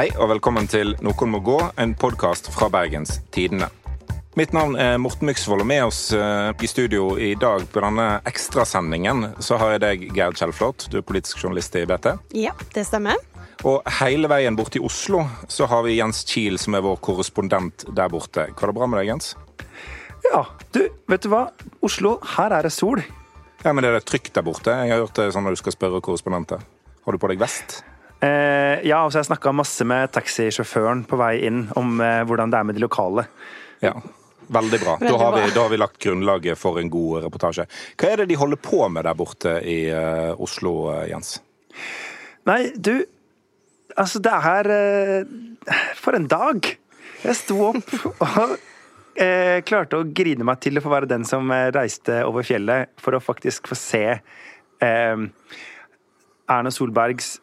Hei og velkommen til Noen må gå, en podkast fra Bergens Tidende. Mitt navn er Morten Myksvold, og med oss eh, i studio i dag på denne ekstrasendingen så har jeg deg, Gerd Kjellflot. Du er politisk journalist i BT. Ja, det stemmer. Og hele veien bort til Oslo så har vi Jens Kiel, som er vår korrespondent der borte. Går det bra med deg, Jens? Ja, du, vet du hva? Oslo, her er det sol. Ja, men er det trygt der borte? Jeg har hørt det sånn når du skal spørre korrespondenter. Har du på deg vest? Eh, ja, og så har jeg snakka masse med taxisjåføren på vei inn om eh, hvordan det er med de lokale. Ja, Veldig bra. Veldig da, har vi, da har vi lagt grunnlaget for en god reportasje. Hva er det de holder på med der borte i eh, Oslo, eh, Jens? Nei, du Altså, det er eh, For en dag! Jeg sto opp og eh, klarte å grine meg til å få være den som reiste over fjellet for å faktisk få se eh, Erna Solbergs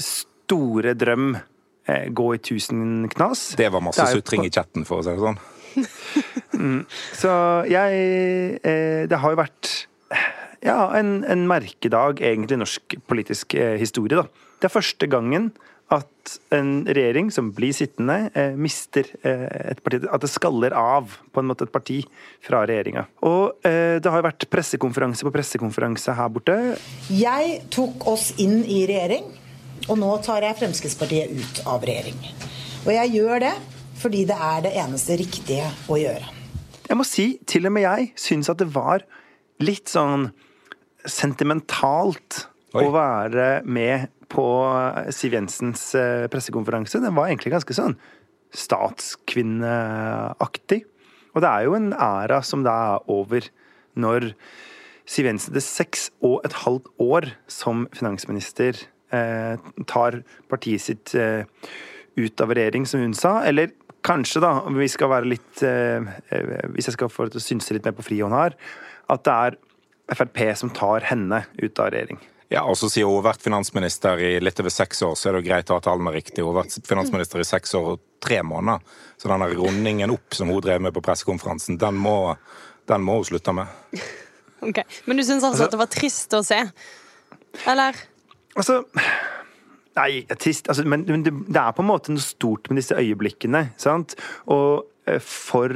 store drøm eh, gå i tusen knas. Det var masse sutring i chatten, for å si det sånn. Så jeg eh, Det har jo vært ja, en, en merkedag egentlig i norsk politisk eh, historie, da. Det er første gangen at en regjering som blir sittende, eh, mister eh, et parti At det skaller av på en måte et parti fra regjeringa. Og eh, det har jo vært pressekonferanse på pressekonferanse her borte. Jeg tok oss inn i regjering, og nå tar jeg Fremskrittspartiet ut av regjering. Og jeg gjør det fordi det er det eneste riktige å gjøre. Jeg må si, til og med jeg syns at det var litt sånn sentimentalt Oi. å være med på Siv Jensens eh, pressekonferanse. Den var egentlig ganske sånn statskvinneaktig. Og det er jo en æra som da er over når Siv Jensen etter seks og et halvt år som finansminister eh, tar partiet sitt eh, ut av regjering, som hun sa. Eller kanskje, da, om vi skal være litt eh, eh, Hvis jeg skal få til å synse litt mer på frihånd her, at det er Frp som tar henne ut av regjering. Ja, og så Siden hun har vært finansminister i litt over seks år, så er det jo greit å ha tallene riktig. Hun har vært finansminister i seks år og tre måneder. Så den der rundingen opp som hun drev med på pressekonferansen, den må, den må hun slutte med. Ok, Men du syns altså, at det var trist å se? Eller? Altså Nei, trist. Altså, men men det, det er på en måte noe stort med disse øyeblikkene. sant? Og eh, for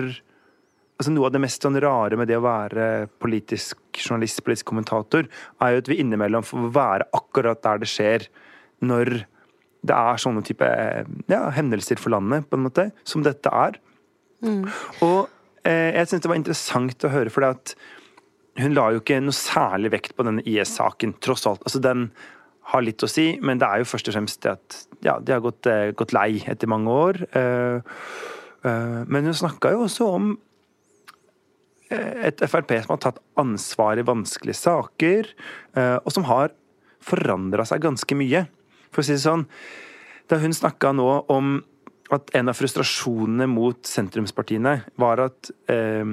altså Noe av det mest sånn rare med det å være politisk journalist, politisk kommentator, er jo at vi innimellom får være akkurat der det skjer, når det er sånne type eh, ja, hendelser for landet, på en måte, som dette er. Og eh, jeg syns det var interessant å høre, for det at hun la jo ikke noe særlig vekt på denne IS-saken, tross alt. Altså, den har litt å si, men det er jo først og fremst det at ja, de har gått, eh, gått lei etter mange år. Eh, eh, men hun snakka jo også om et Frp som har tatt ansvar i vanskelige saker, og som har forandra seg ganske mye. For å si det sånn, da hun snakka nå om at en av frustrasjonene mot sentrumspartiene var at eh,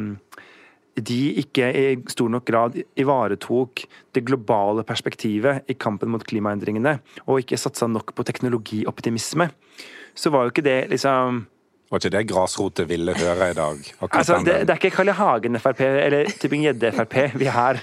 de ikke i stor nok grad ivaretok det globale perspektivet i kampen mot klimaendringene, og ikke satsa nok på teknologioptimisme, så var jo ikke det liksom Var ikke det grasrotet ville høre i dag? Altså, det, det er ikke Carl I. Hagen-Frp eller Tybing-Gjedde-Frp vi her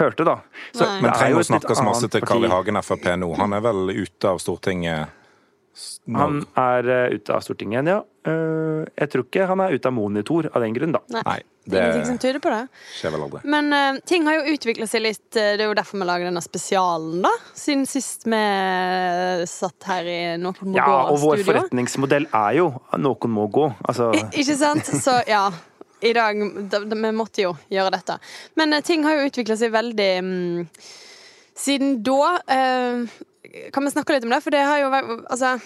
hørte, da. Så Men det er trenger jo å snakke så masse til Carl I. Hagen Frp nå. Han er vel ute av Stortinget nå? når- Han er eh, ute av Stortinget ja. Eh, jeg tror ikke han er ute av monitor av den grunn, da. Nei. Nei, Det er ingenting som tyder på det. skjer vel aldri. Men uh, ting har jo utvikla seg litt. eh, Det er jo derfor vi lager denne spesialen, da. Siden sist vi satt her i Noen må Ja, og vår gå-studio. forretningsmodell er jo noen må gå. Altså, Ikke sant? Så ja. I dag da, da, Vi måtte jo gjøre dette. Men uh, ting har jo utvikla seg veldig um, siden da. kan vi snakke litt om det? For det har jo vært Altså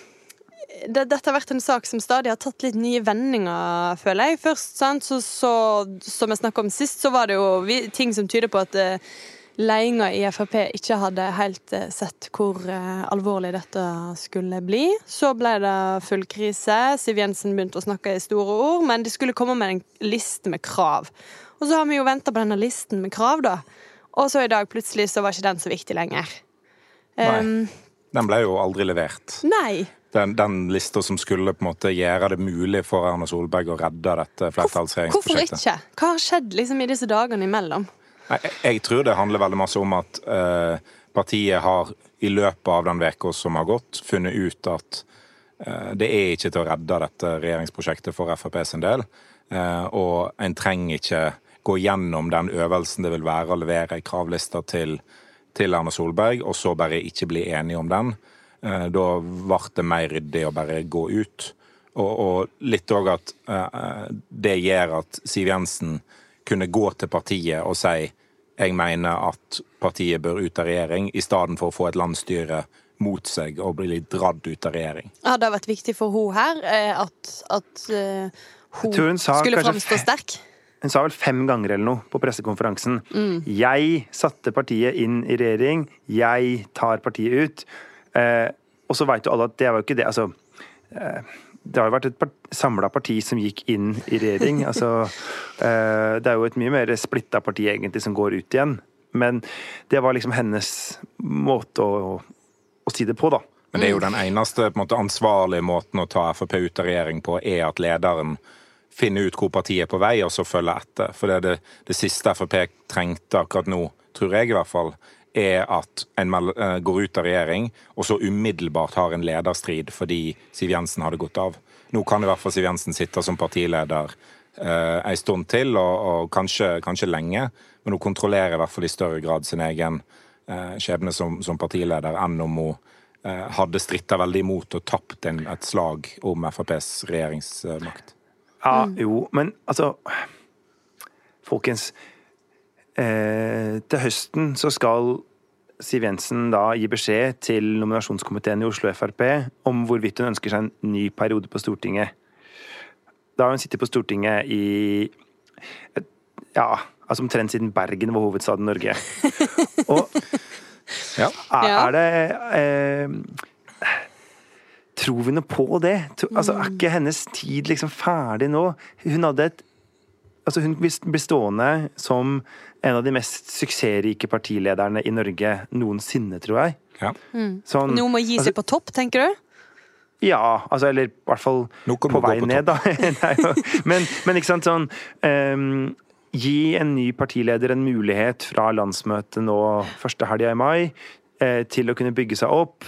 det, dette har vært en sak som stadig har tatt litt nye vendinger, føler jeg. Først, sant, så, så, som jeg snakket om sist, så var det jo vi, ting som tyder på at uh, ledelsen i Frp ikke hadde helt eh, sett hvor eh, alvorlig dette skulle bli. Så ble det full krise. Siv Jensen begynte å snakke i store ord, men de skulle komme med en liste med krav. Og så har vi jo venta på denne listen med krav, da. Og så i dag plutselig så var ikke den så viktig lenger. Nei. Um, Den ble jo aldri levert. nei. Den, den lista som skulle på en måte gjøre det mulig for Erna Solberg å redde dette Hvorfor ikke? Hva har skjedd liksom i disse dagene imellom? Jeg, jeg tror det handler veldig masse om at eh, partiet har i løpet av den veka som har gått, funnet ut at eh, det er ikke til å redde dette regjeringsprosjektet for Frp sin del. Eh, og en trenger ikke gå gjennom den øvelsen det vil være å levere kravlister til, til Erna Solberg, og så bare ikke bli enige om den. Eh, da ble det mer ryddig å bare gå ut. Og, og litt òg at det gjør at Siv Jensen kunne gå til partiet og si jeg mener at partiet bør ut av regjering, i stedet for å få et landsstyre mot seg og bli dratt ut av regjering. Ja, det har vært viktig for hun her at, at hun, hun skulle framstå sterk? Hun sa vel fem ganger eller noe på pressekonferansen. Mm. Jeg satte partiet inn i regjering. Jeg tar partiet ut. Eh, og så veit jo alle at det var jo ikke det. Altså eh, Det har jo vært et part samla parti som gikk inn i regjering. altså eh, Det er jo et mye mer splitta parti egentlig som går ut igjen. Men det var liksom hennes måte å, å si det på, da. Men det er jo den eneste en måte, ansvarlige måten å ta Frp ut av regjering på, er at lederen finner ut hvor partiet er på vei, og så følger etter. For det, er det, det siste Frp trengte akkurat nå, tror jeg i hvert fall, er at en eh, går ut av regjering, og så umiddelbart har en lederstrid fordi Siv Jensen hadde gått av. Nå kan i hvert fall Siv Jensen sitte som partileder eh, en stund til, og, og kanskje, kanskje, lenge, men hun kontrollerer i hvert fall i større grad sin egen eh, skjebne som, som, partileder enn om hun eh, hadde stritta veldig imot og tapt en, et slag om FrPs regjeringsmakt. Ja, jo, men altså Folkens. Eh, til høsten så skal Siv Jensen da gi beskjed til nominasjonskomiteen i Oslo Frp om hvorvidt hun ønsker seg en ny periode på Stortinget. Da har hun sittet på Stortinget i ja, altså omtrent siden Bergen var hovedstaden Norge. Og ja. er, er det eh, Tror vi noe på det? Altså, er ikke hennes tid liksom ferdig nå? Hun hadde et Altså, hun blir stående som en av de mest suksessrike partilederne i Norge noensinne, tror jeg. Ja. Mm. Sånn, Noe må gi seg altså, på topp, tenker du? Ja, altså, eller i hvert fall på vei på ned, da. men, men, ikke sant, sånn um, Gi en ny partileder en mulighet fra landsmøtet nå første helga i mai eh, til å kunne bygge seg opp.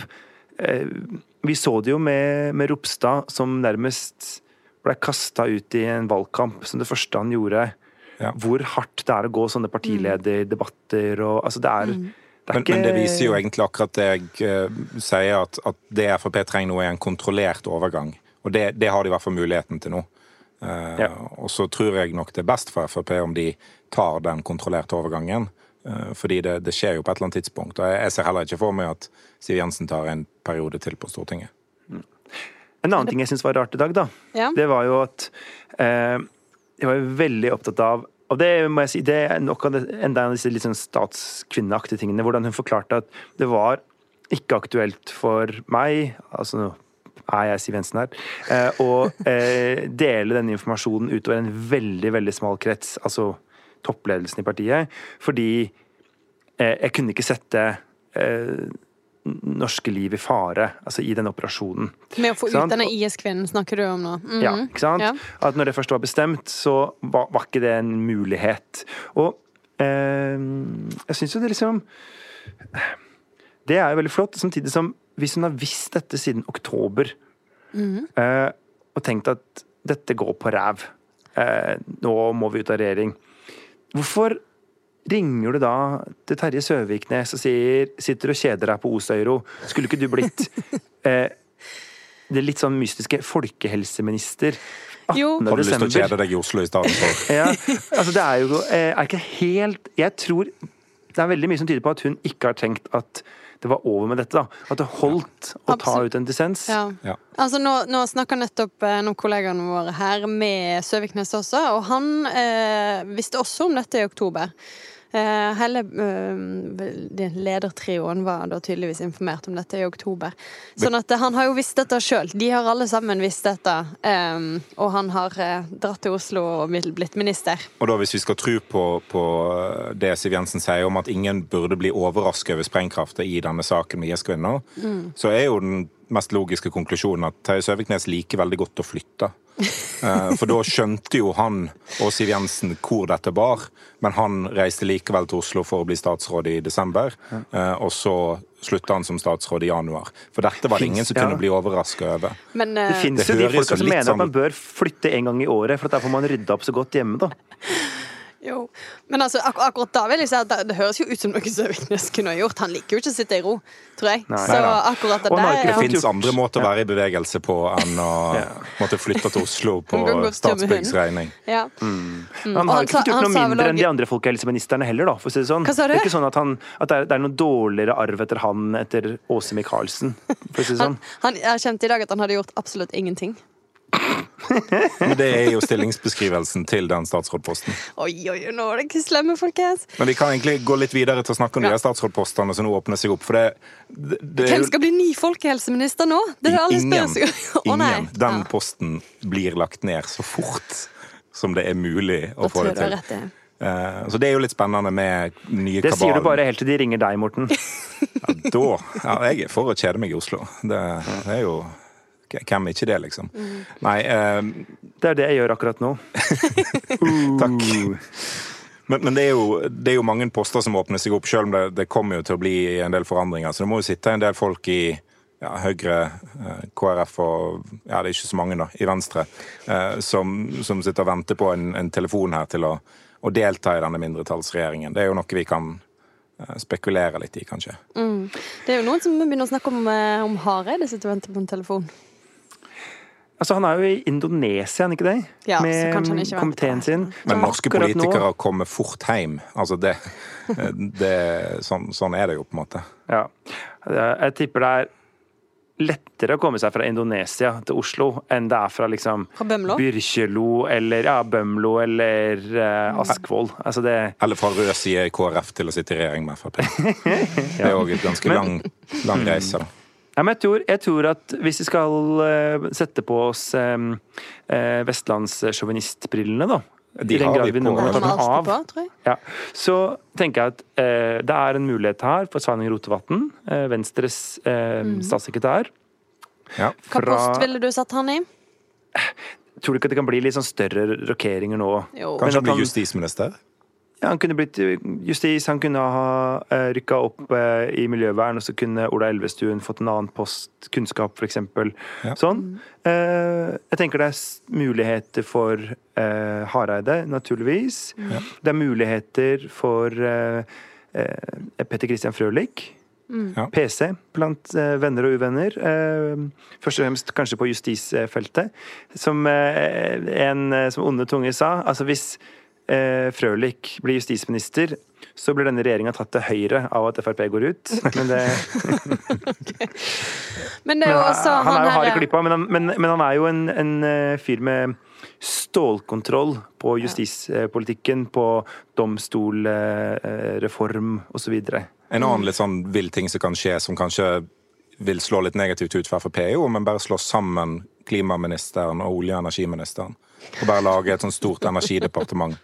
Eh, vi så det jo med, med Ropstad, som nærmest ble kasta ut i en valgkamp som det første han gjorde. Ja. Hvor hardt det er å gå sånne partilederdebatter og Altså, det er, mm. det er men, ikke Men det viser jo egentlig akkurat det jeg uh, sier, at, at, det Frp trenger nå, er en kontrollert overgang. Og det, det har de i hvert fall muligheten til nå. Uh, ja. Og så tror jeg nok det er best for Frp om de tar den kontrollerte overgangen. Uh, fordi det, det, skjer jo på et eller annet tidspunkt. Og jeg, jeg ser heller ikke for meg at Siv Jensen tar en periode til på Stortinget. En annen ting jeg syns var rart i dag, da, ja. det var jo at eh, jeg var veldig opptatt av og det må jeg si, det er nok av det, enda en av disse litt sånn statskvinneaktige tingene. Hvordan hun forklarte at det var ikke aktuelt for meg, altså nå er jeg Siv Jensen her, eh, å eh, dele denne informasjonen utover en veldig, veldig smal krets, altså toppledelsen i partiet, fordi eh, jeg kunne ikke sette eh, norske liv i fare, altså i den operasjonen. Med å få ut denne IS-kvinnen snakker du om nå? Mm -hmm. Ja, ikke sant. Ja. At når det først var bestemt, så var, var ikke det en mulighet. Og eh, jeg syns jo det liksom Det er jo veldig flott, samtidig som hvis hun har visst dette siden oktober, mm -hmm. eh, og tenkt at dette går på ræv, eh, nå må vi ut av regjering Hvorfor ringer du da til Terje Søviknes og sier, sitter og kjeder deg på Osøyro, skulle ikke du blitt eh, det litt sånn mystiske folkehelseminister? Jo. Har du lyst til å kjede deg i Oslo i stedet for? ja, altså det er jo eh, er ikke helt Jeg tror det er veldig mye som tyder på at hun ikke har tenkt at det var over med dette. da. At det holdt å ta ut en dissens. Ja. Ja. Altså, nå, nå snakker nettopp eh, noen kollegaene våre her med Søviknes også, og han eh, visste også om dette i oktober. Eh, hele uh, ledertrioen var da tydeligvis informert om dette i oktober. Sånn at uh, han har jo visst dette sjøl. De har alle sammen visst dette. Og han har dratt til Oslo og blitt minister. Og da hvis vi skal tro på, på det Siv Jensen sier om at ingen burde bli overrasket over sprengkraften i denne saken med IS-kvinner, mm. så er jo den mest logiske konklusjonen at Terje Søviknes liker veldig godt å flytte. Eh, For da skjønte jo han og Siv Jensen hvor dette bar, men han reiste likevel til Oslo for å bli statsråd i desember. eh, Og så slutta han som statsråd i januar. For dette var det ingen som kunne bli overraska over. Men Det fins jo de folka som mener sånn- at man bør flytte en gang i året, for der får man rydda opp så godt hjemme, da. jo. Men altså, ak akkurat da vil jeg si at det, det høres jo ut som noe Søviknes kunne ha gjort. Han liker jo ikke å sitte i ro, tror jeg. Nei. Så akkurat det Og der Det fins andre måter å være i bevegelse på enn å Ja. måtte flytte til Oslo på Statsbyggs regning. Ja. Han har ikke fått gjort noe mindre enn de andre folkehelseministerne heller, da. For å si det sånn. Hva sa du? Det er ikke sånn at, han, at det, er, det er noe dårligere arv etter han etter Åse Michaelsen, for å si det sånn. Han, han erkjente i dag at han hadde gjort absolutt ingenting. Men det er jo stillingsbeskrivelsen til den statsrådposten. Oi, oi, nå er det ikke slemme, folkens. Men vi kan egentlig gå litt videre til å snakke om Ja. de statsrådpostene som nå åpner seg opp. For det, det, det Hvem skal bli ny folkehelseminister nå? Det er det alle ingen, spør seg nei. ingen. Den Ja, posten blir lagt ned så fort som det er mulig å da få det til. rett i. Eh, Så det er jo litt spennende med nye Det sier du bare helt til de ringer deg, Morten. Ja, da ja, Jeg er for å kjede meg i Oslo. Det, det er jo Hvem er ikke det, liksom? Mm. Nei, eh, Det er det jeg gjør akkurat nå. takk. Men, men det, er jo, det er jo mange poster som åpner seg opp, selv om det, det kommer jo til å bli en del forandringer. Så det må jo sitte en del folk i ja, Høyre, eh, KrF og ja, det er ikke så mange da, i Venstre, eh, som, som sitter og venter på en, en telefon her til å, å delta i denne mindretallsregjeringen. Det er jo noe vi kan eh, spekulere litt i, kanskje. Det er jo noen som begynner å snakke om, eh, om Hareide sitter og venter på en telefon. Altså, han er jo i Indonesia, han ikke det? Ja, Med ikke komiteen sin. Men norske politikere kommer fort hjem. Altså det, det sånn, sånn er det jo, på en måte. Ja. Jeg tipper det er lettere å komme seg fra Indonesia til Oslo enn det er fra liksom? Byrkjelo eller ja, Bømlo eller uh, Askvoll. Altså det Eller fra rød side i KrF til å sitte i regjering med Frp. Det er òg et ganske lang, lang reise. da. Ja, men jeg, tror, jeg tror at hvis vi skal uh, sette på oss um, uh, vestlandssjåvinistbrillene, da De i den grad vi noen gang har tar dem av, på, tror jeg. ja, så tenker jeg at uh, det er en mulighet her for Sveinung Rotevatn, eh, Venstres mm. statssekretær. Ja. Hva post ville du satt han i? Tror du ikke at det kan bli litt sånn større rokeringer nå? Jo. Kanskje han blir justisminister? Ja, han kunne blitt eh, justis, han kunne ha uh, rykka opp eh, i miljøvern, og så kunne Ola Elvestuen fått en annen post, kunnskap f.eks. Ja. Sånn. Eh, jeg tenker det er muligheter for eh, Hareide, naturligvis. Ja. Det er muligheter for eh, eh, Petter Christian Frølich. Ja. PC blant eh, venner og uvenner. Eh, først og fremst kanskje på justisfeltet. Som eh, en eh, som onde tunge sa, altså hvis eh, Frølich blir justisminister, så blir denne regjeringa tatt til høyre av at Frp går ut. Men, det, Men det er jo han, også han er jo hard i klippa, men han, men, men han er jo en, en eh, fyr med stålkontroll på justispolitikken, på domstolreform osv. En annen litt sånn vill ting som kan skje, som kanskje vil slå litt negativt ut for Frp, er jo om en bare slår sammen klimaministeren og olje- og energiministeren. Og bare lage et sånt stort energidepartement.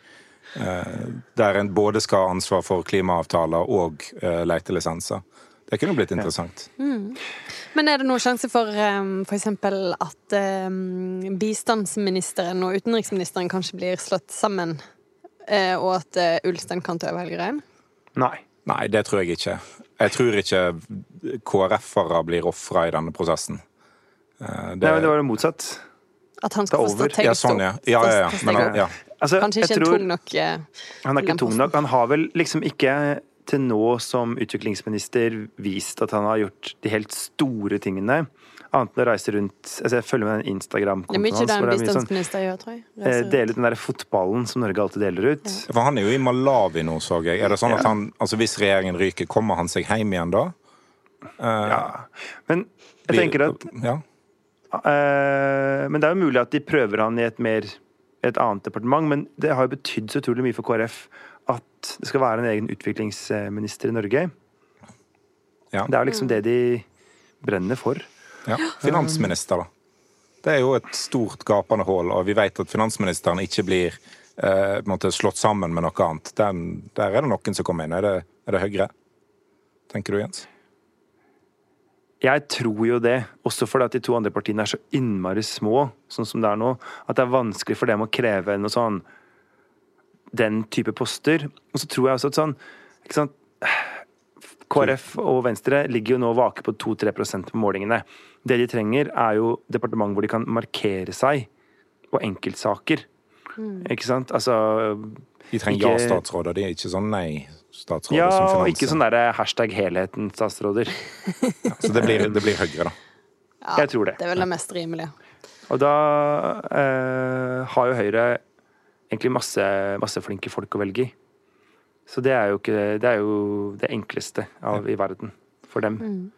Eh, Der en både skal ha ansvar for klimaavtaler og eh, letelisenser. Det kunne blitt interessant. Men er det noen sjanse for um, f.eks. at um, bistandsministeren og utenriksministeren kanskje blir slått sammen, uh, og at uh, Ulstein kan ta over hele greien? Nei. Nei, det tror jeg ikke. Jeg tror ikke KrF-ere blir ofra i denne prosessen. Eh, Nei, men det var jo motsatt. At han skal få strategisk Ja, sånn, ja. Ja, ja, ja. Men, opp? ja. Altså, Kanskje jeg ikke tror- tung nok eh, Han er ikke tung nok. Han har vel liksom ikke til nå som utviklingsminister vist at han har gjort de helt store tingene. Annet enn å reise rundt altså Jeg følger med den Det er Instagram-kontoen hans. det er mye sånn, bistandsminister gjør, tror jeg. eh. Dele den der fotballen som Norge alltid deler ut. For han er jo i Malawi nå, så jeg. Er det sånn at han, altså Hvis regjeringen ryker, kommer han seg hjem igjen da? Eh, Ja. Men jeg tenker at ja. eh, Men det er jo mulig at de prøver han i et mer et annet departement, men det har jo betydd så utrolig mye for KrF at det skal være en egen utviklingsminister i Norge. Ja. Det er jo liksom det de brenner for. ja. Finansminister, da. Det er jo et stort gapende hull, og vi vet at finansministeren ikke blir eh, måte slått sammen med noe annet. Den, der er det noen som kommer inn. Er det, er det Høyre? Tenker du, Jens? Jeg tror jo det, også fordi at de to andre partiene er så innmari små, sånn som det er nå, at det er vanskelig for dem å kreve noe sånn den type poster. Og så tror jeg også at sånn ikke sant? KrF og Venstre ligger jo nå vake på 2-3 på målingene. Det de trenger, er jo departement hvor de kan markere seg på enkeltsaker. Ikke sant? Altså De trenger ja-statsråder, de er ikke sånn nei-statsråder Ja, som og ikke sånn derre hashtag helheten statsråder. Så det blir, det blir Høyre, da. Ja, Jeg tror det. Det er vel det mest rimelige. Og da eh, har jo Høyre egentlig masse, masse flinke folk å velge i. Så det er jo ikke Det er jo det enkleste av i verden for dem. Mm.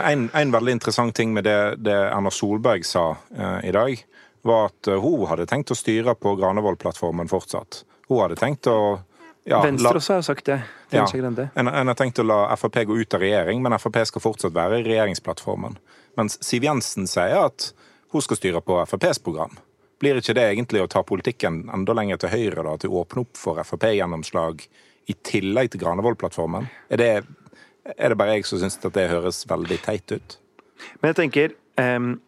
En, en veldig interessant ting med det, det Erna Solberg sa eh, i dag, var at eh, hun hadde tenkt å styre på Granevold-plattformen fortsatt. Hun hadde tenkt å ja, Venstre la- også har sagt det. Ja, Trine en, en har tenkt å la Frp gå ut av regjering, men Frp skal fortsatt være i regjeringsplattformen. Mens Siv Jensen sier at hun skal styre på FrPs program. Blir ikke det egentlig å ta politikken enda lenger til høyre, da, til å åpne opp for Frp-gjennomslag i tillegg til Granevold-plattformen? Er, det- er det bare jeg som syns at det høres veldig teit ut? Men jeg tenker um,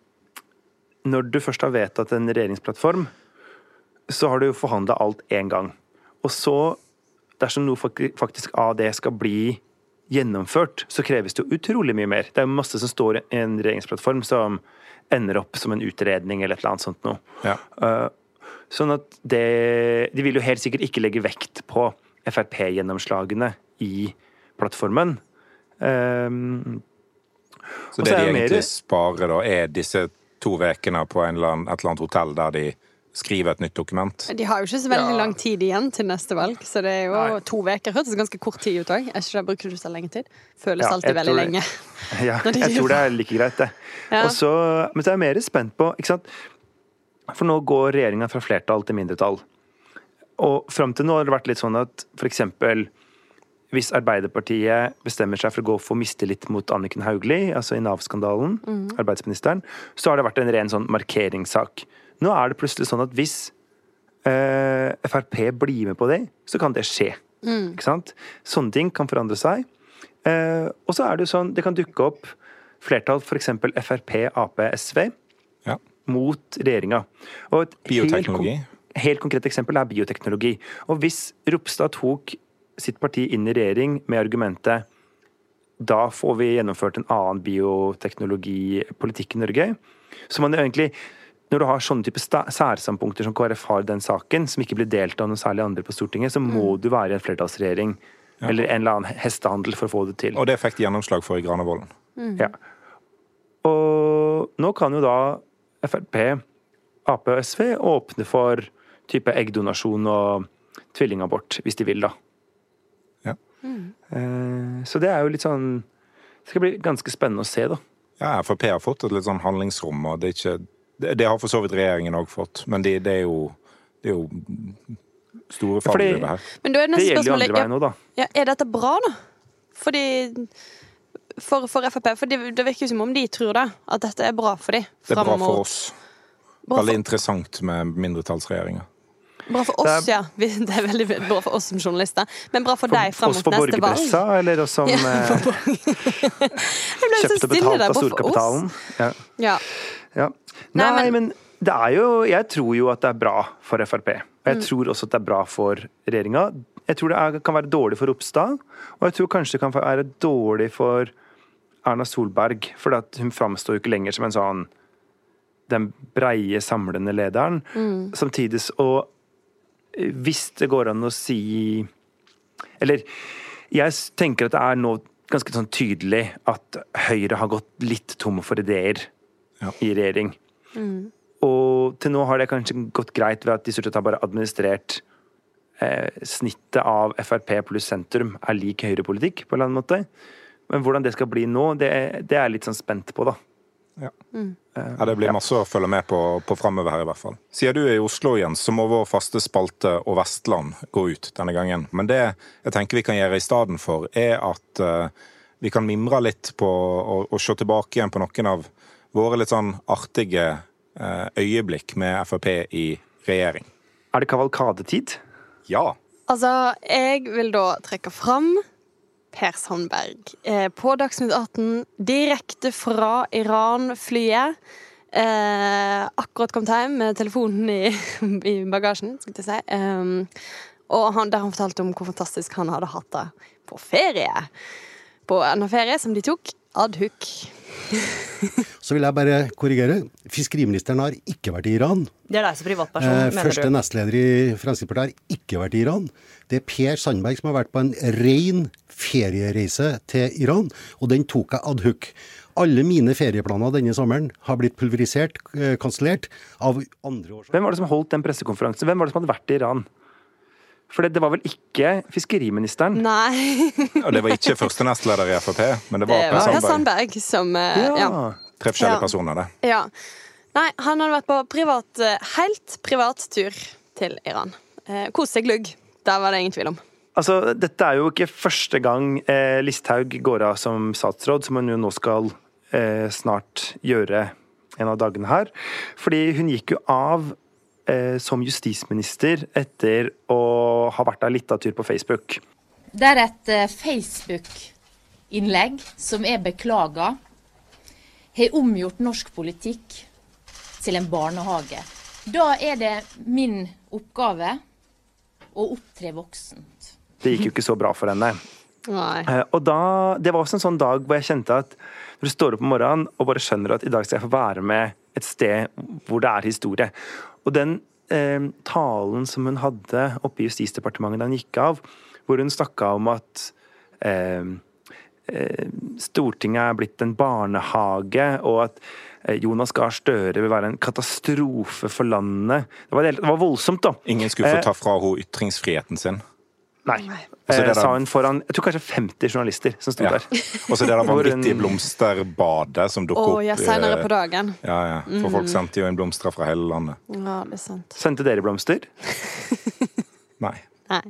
Når du først har vedtatt en regjeringsplattform, så har du jo forhandla alt én gang. Og så, dersom noe faktisk av det skal bli gjennomført, så kreves det jo utrolig mye mer. Det er jo masse som står i en regjeringsplattform som ender opp som en utredning eller et eller annet sånt noe. Ja. Eh, Sånn at det De vil jo helt sikkert ikke legge vekt på Frp-gjennomslagene i plattformen. Um, Så det de egentlig mer- sparer, da, er disse to ukene på en eller annen, et eller annet hotell der de skriver et nytt dokument? De har jo ikke så veldig Ja. lang tid igjen til neste valg, så det er jo Nei. to uker. Hørtes ganske kort tid ut òg. Er ikke det bruker du så lenge tid? Føles Ja, alltid veldig tror- lenge. Ja, jeg tror det er like greit, det. Ja. Og så, men så er jeg mer spent på ikke sant? For nå går regjeringa fra flertall til mindretall. Og fram til nå har det vært litt sånn at f.eks. hvis Arbeiderpartiet bestemmer seg for å gå for mistillit mot Anniken Hauglie, altså i Nav-skandalen, arbeidsministeren, så har det vært en ren sånn markeringssak. Nå er det plutselig sånn at hvis eh, Frp blir med på det, så kan det skje. Ikke sant? Sånne ting kan forandre seg. Eh, og så er det jo sånn, det kan dukke opp flertall, f.eks. Frp, Ap, SV, Ja. mot regjeringa. Bioteknologi? helt Helt konkret eksempel er bioteknologi. Og hvis Ropstad tok sitt parti inn i regjering med argumentet da får vi gjennomført en annen bioteknologipolitikk i Norge, så man egentlig når du har sånne type sta- særstandpunkter som KrF har i den saken, som ikke blir delt av noen særlig andre på Stortinget, så må du være i en flertallsregjering. Eller en eller annen hestehandel for å få det til. Og det fikk de gjennomslag for i Granavolden. Ja. Og nå kan jo da Frp, Ap og SV åpne for type eggdonasjon og tvillingabort, hvis de vil, da. Ja. Mm. Så det er jo litt sånn Det skal bli ganske spennende å se, da. Ja, Frp har fått et litt sånn handlingsrom, og det er ikke Det, det har for så vidt regjeringen òg fått, men det, det er jo Det er jo store fallgruver her. Men da er Det neste gjelder jo andre veien òg, da. ja, Er dette bra, da? Fordi for, for Frp. For det, det virker jo som om de tror det. At dette er bra for dem. Det er bra for oss. Bra Veldig for, interessant med mindretallsregjeringer. bra for oss, ja. Det er veldig bra for oss som journalister. Men bra for, deg fram mot neste valg. borgerpressa, eller oss som Ja, eh, for Jeg ble så kjøpt og stille betalt der, av for storkapitalen. oss. Ja. Ja. Ja. Nei, Nei, men- det er jo Jeg tror jo at det er bra for Frp. Og Mm. jeg tror også at det er bra for regjeringa. Jeg tror det er, kan være dårlig for Ropstad, og jeg tror kanskje det kan være dårlig for Erna Solberg. For hun framstår jo ikke lenger som en sånn den breie, samlende lederen. Mm. Samtidig og Hvis det går an å si Eller jeg tenker at det er nå ganske sånn tydelig at Høyre har gått litt tom for ideer Ja. i regjering. Og til nå har det kanskje gått greit ved at de stort sett har bare administrert eh, snittet av Frp pluss sentrum er lik høyrepolitikk, på en eller annen måte. Men hvordan det skal bli nå, det, det er jeg litt sånn spent på, da. Ja. ja, Det blir masse å følge med på, på framover her, i hvert fall. Siden du er i Oslo, Jens, så må vår faste spalte Og Vestland gå ut denne gangen. Men det jeg tenker vi kan gjøre i stedet for, er at eh, vi kan mimre litt på og, og se tilbake igjen på noen av våre litt sånn artige eh, øyeblikk med Frp i regjering. Er det kavalkadetid? Ja. Altså, jeg vil da trekke fram Per Sandberg eh, på Dagsnytt 18 direkte fra Iran-flyet. Eh, akkurat kommet hjem med telefonen i, i bagasjen, skulle jeg si. Um, og han, der han fortalte om hvor fantastisk han hadde hatt det på ferie. På en ferie som de tok ad hoc. Så vil jeg bare korrigere. Fiskeriministeren har ikke vært i Iran. Det er deg som privatperson, Eh, mener første du? nestleder i Fremskrittspartiet har ikke vært i Iran. Det er Per Sandberg som har vært på en ren feriereise til Iran, og den tok jeg ad hoc. Alle mine ferieplaner denne sommeren har blitt pulverisert, eh, kansellert, av andre årsaker. Hvem var det som holdt den pressekonferansen? Hvem var det som hadde vært i Iran? For det, det var vel ikke fiskeriministeren? Nei, Og det var ikke første nestleder i Frp, men det var Per Sandberg. Sandberg som ja. ja. Tre forskjellige Ja. personer, det. Ja. Nei, han hadde vært på privat, eh, helt privat tur til Iran. Eh, Kos seg glugg. Der var det ingen tvil om. Altså, Dette er jo ikke første gang eh, Listhaug går av som statsråd, som hun jo nå skal eh, snart gjøre en av dagene her. Fordi hun gikk jo av eh, som justisminister etter å ha vært en lita tur på Facebook. Det er et eh, Facebook-innlegg som er beklaga, har omgjort norsk politikk til en barnehage. Da er det min oppgave å opptre voksent. Det gikk jo ikke så bra for henne. Nei. Eh, Og da, Det var også en sånn dag hvor jeg kjente at når du står opp om morgenen og bare skjønner at i dag skal jeg få være med et sted hvor det er historie. Og den eh, talen som hun hadde oppe i Justisdepartementet da hun gikk av, hvor hun snakka om at eh, eh, Stortinget er blitt en barnehage, og at eh, Jonas Gahr Støre vil være en katastrofe for landet. Det var, det var voldsomt, da. Ingen skulle Eh, få ta fra henne ytringsfriheten sin. Nei. Jeg Eh, sa hun foran jeg tror kanskje 50 journalister som sto Ja. der. Og så det der hun- vanvittige blomsterbadet som dukker opp. ja, seinere eh, på dagen. Ja, ja. For folk sendte jo inn blomster fra hele landet. Ja, det er sant. Sendte dere blomster? Nei. Nei.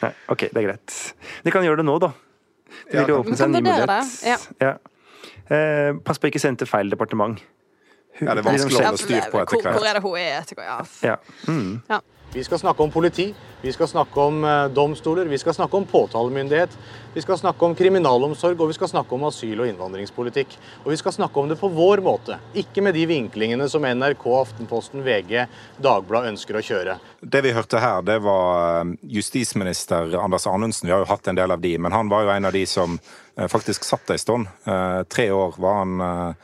Nei, OK, det er greit. De kan gjøre det nå, da. Det vil jo åpne seg en ny mulighet. det, Ja. Eh, pass på ikke sende til feil departement. Ja, det er vanskelig å holde styr på etter hvor, hvor er det hun er etter hvert? Ja. Mm. Ja. Vi skal snakke om politi, vi skal snakke om eh, domstoler, vi skal snakke om påtalemyndighet, vi skal snakke om kriminalomsorg og vi skal snakke om asyl- og innvandringspolitikk. Og vi skal snakke om det på vår måte, ikke med de vinklingene som NRK, Aftenposten, VG, Dagbladet ønsker å kjøre. Det vi hørte her, det var eh, justisminister Anders Anundsen. Vi har jo hatt en del av de, men han var jo en av de som eh, faktisk satt en stund. Tre år var han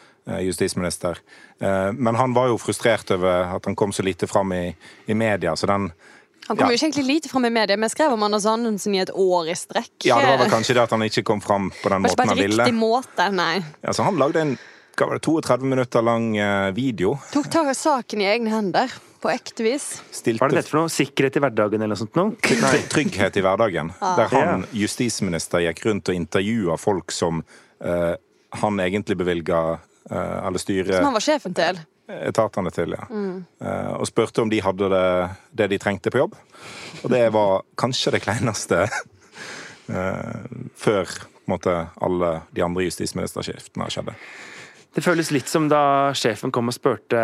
justisminister. Eh, Men han var jo frustrert over at han kom så lite fram i, i media, så den Han kom Ja. jo ikke egentlig lite fram i media. men skrev om Anders Anundsen i et år i strekk. Ja, det var vel kanskje det at han ikke kom fram på den måten på han ville. riktig måte, nei. Altså, han lagde en hva var det, 32 minutter lang eh, video. Tok tak i saken i egne hender, på ekte vis. Hva er det dette for noe? Sikkerhet i hverdagen eller noe sånt noe? Nei. trygghet i hverdagen. Der han, justisminister, gikk rundt og intervjua folk som uh, han egentlig bevilga eller styre Som han var sjefen til. etatene til, ja. Mm. og spurte om de hadde det, det de trengte på jobb. Og det var kanskje det kleineste eh, før måte, alle de andre justisministerskiftene skjedde. Det føles litt som da sjefen kom og spurte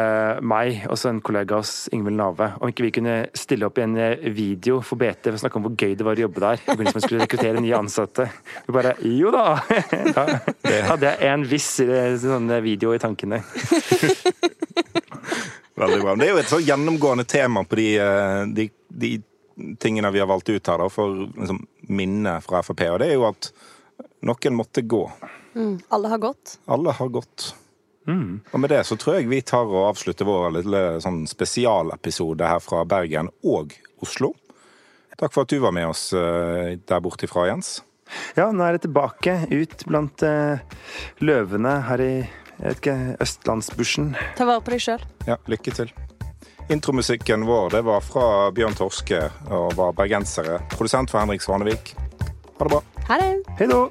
meg, også en kollega hos Ingvild Nave, om ikke vi kunne stille opp i en eh, video for BT for å snakke om hvor gøy det var å jobbe der. I begynnelsen å skulle rekruttere nye ansatte. Vi bare jo da! Da hadde jeg en viss eh, sånn video i tankene. Veldig bra. Det er jo et så gjennomgående tema på de, eh, de, de tingene vi har valgt ut her, da, for liksom, minnet fra Frp. Og det er jo at noen måtte gå. Alle har gått. Alle har gått. Og med det så tror jeg vi tar og avslutter vår lille sånn spesialepisode her fra Bergen og Oslo. Takk for at du var med oss eh, der borte ifra, Jens. Ja, nå er jeg tilbake ut blant eh, løvene her i jeg vet ikke, østlandsbushen. Ta vare på deg sjøl. Ja, lykke til. Intromusikken vår det var fra Bjørn Torske og var bergensere. Produsent for Henrik Svanevik. Ha det bra. Ha det. Hei då!